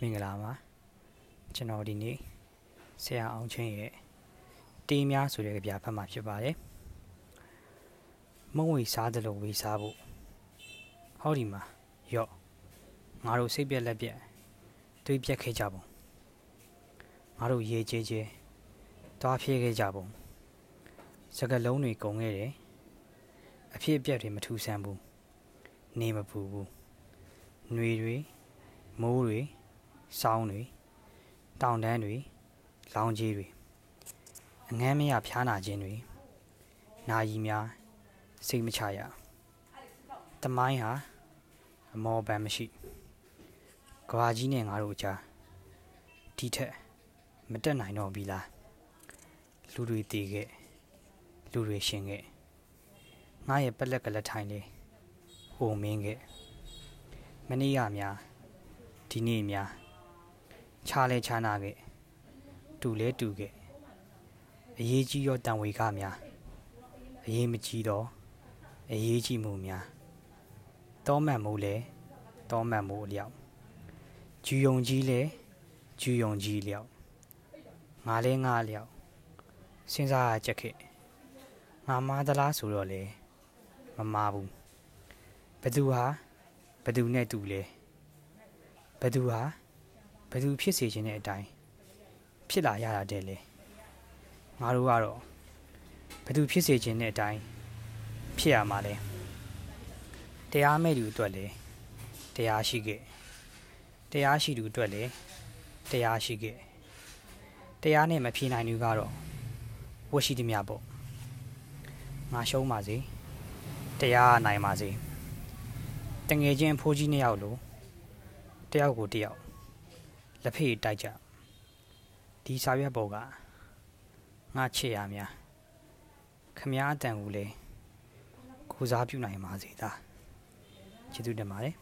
မင်္ဂလာပါကျွန်တော်ဒီနေ့ဆရာအောင်ချင်းရဲ့တေးများဆိုတဲ့ကြပြဖတ်မှာဖြစ်ပါတယ်မုံဝေစားတယ်လို့ဝေစားဖို့ဟောဒီမှာရော့ငါတို့စိတ်ပြက်လက်ပြက်တွေးပြက်ခဲ့ကြပုံငါတို့ရေချေချေတွားဖြေးခဲ့ကြပုံစကလုံးတွေကုန်ခဲ့တယ်အဖြစ်အပျက်တွေမထူဆန်းဘူးနေမပူဘူးຫນွေတွေမိုးတွေ စောင်းတွေတောင်တန်းတွေလောင်ကြီးတွေအငမ်းမရဖျားနာခြင်းတွေနာယီများစိတ်မချရတမိုင်းဟာအမောပန်မရှိကဘာကြီးနဲ့ငါတို့အကြားဒီထက်မတက်နိုင်တော့ပြီလားလူတွေတည်ခဲ့လူတွေရှင်ခဲ့ငါရဲ့ပက်လက်ကလက်ထိုင်လေးဟိုမင်းခဲ့မနေ့ကများဒီနေ့များ ခြားလဲခြားနာခဲ့တူလဲတူခဲ့အရေးကြီးရောတန်ဝေကများအရေးမကြီးတော့အရေးကြီးမှုများတောမှန်မှုလဲတောမှန်မှုအလျောက်ဂျူယုံကြီးလဲဂျူယုံကြီးလျောက်ငါလဲငါလျောက်စဉ်းစားရချက်ခဲ့ငါမားသလားဆိုတော့လေမမားဘူးဘသူဟာဘသူနဲ့တူလဲဘသူဟာ ဘသူဖြစ်စေခြင်းတဲ့အတိုင်းဖြစ်လာရတာတဲ့လေငါတို့ကတော့ဘသူဖြစ်စေခြင်းတဲ့အတိုင်းဖြစ်ရမှာလဲတရားမဲ့သူအတွက်လေတရားရှိခဲ့တရားရှိသူအတွက်လေတရားရှိခဲ့တရားနဲ့မဖြေနိုင်သူကတော့ဝတ်ရှိသည်များပေါ့ငါရှုံးပါစေတရားနိုင်ပါစေတငယ်ချင်းဖိုးကြီးနှစ်ယောက်လို့တယောက်ကိုတယောက် လက်ဖေးတိုက်ကြဒီစာရွက်ပေါ်ကငါချစ်ရများခမားအတန်ကိုလေကိုစားပြုနိုင်ပါစေသားကျေးဇူးတင်ပါတယ်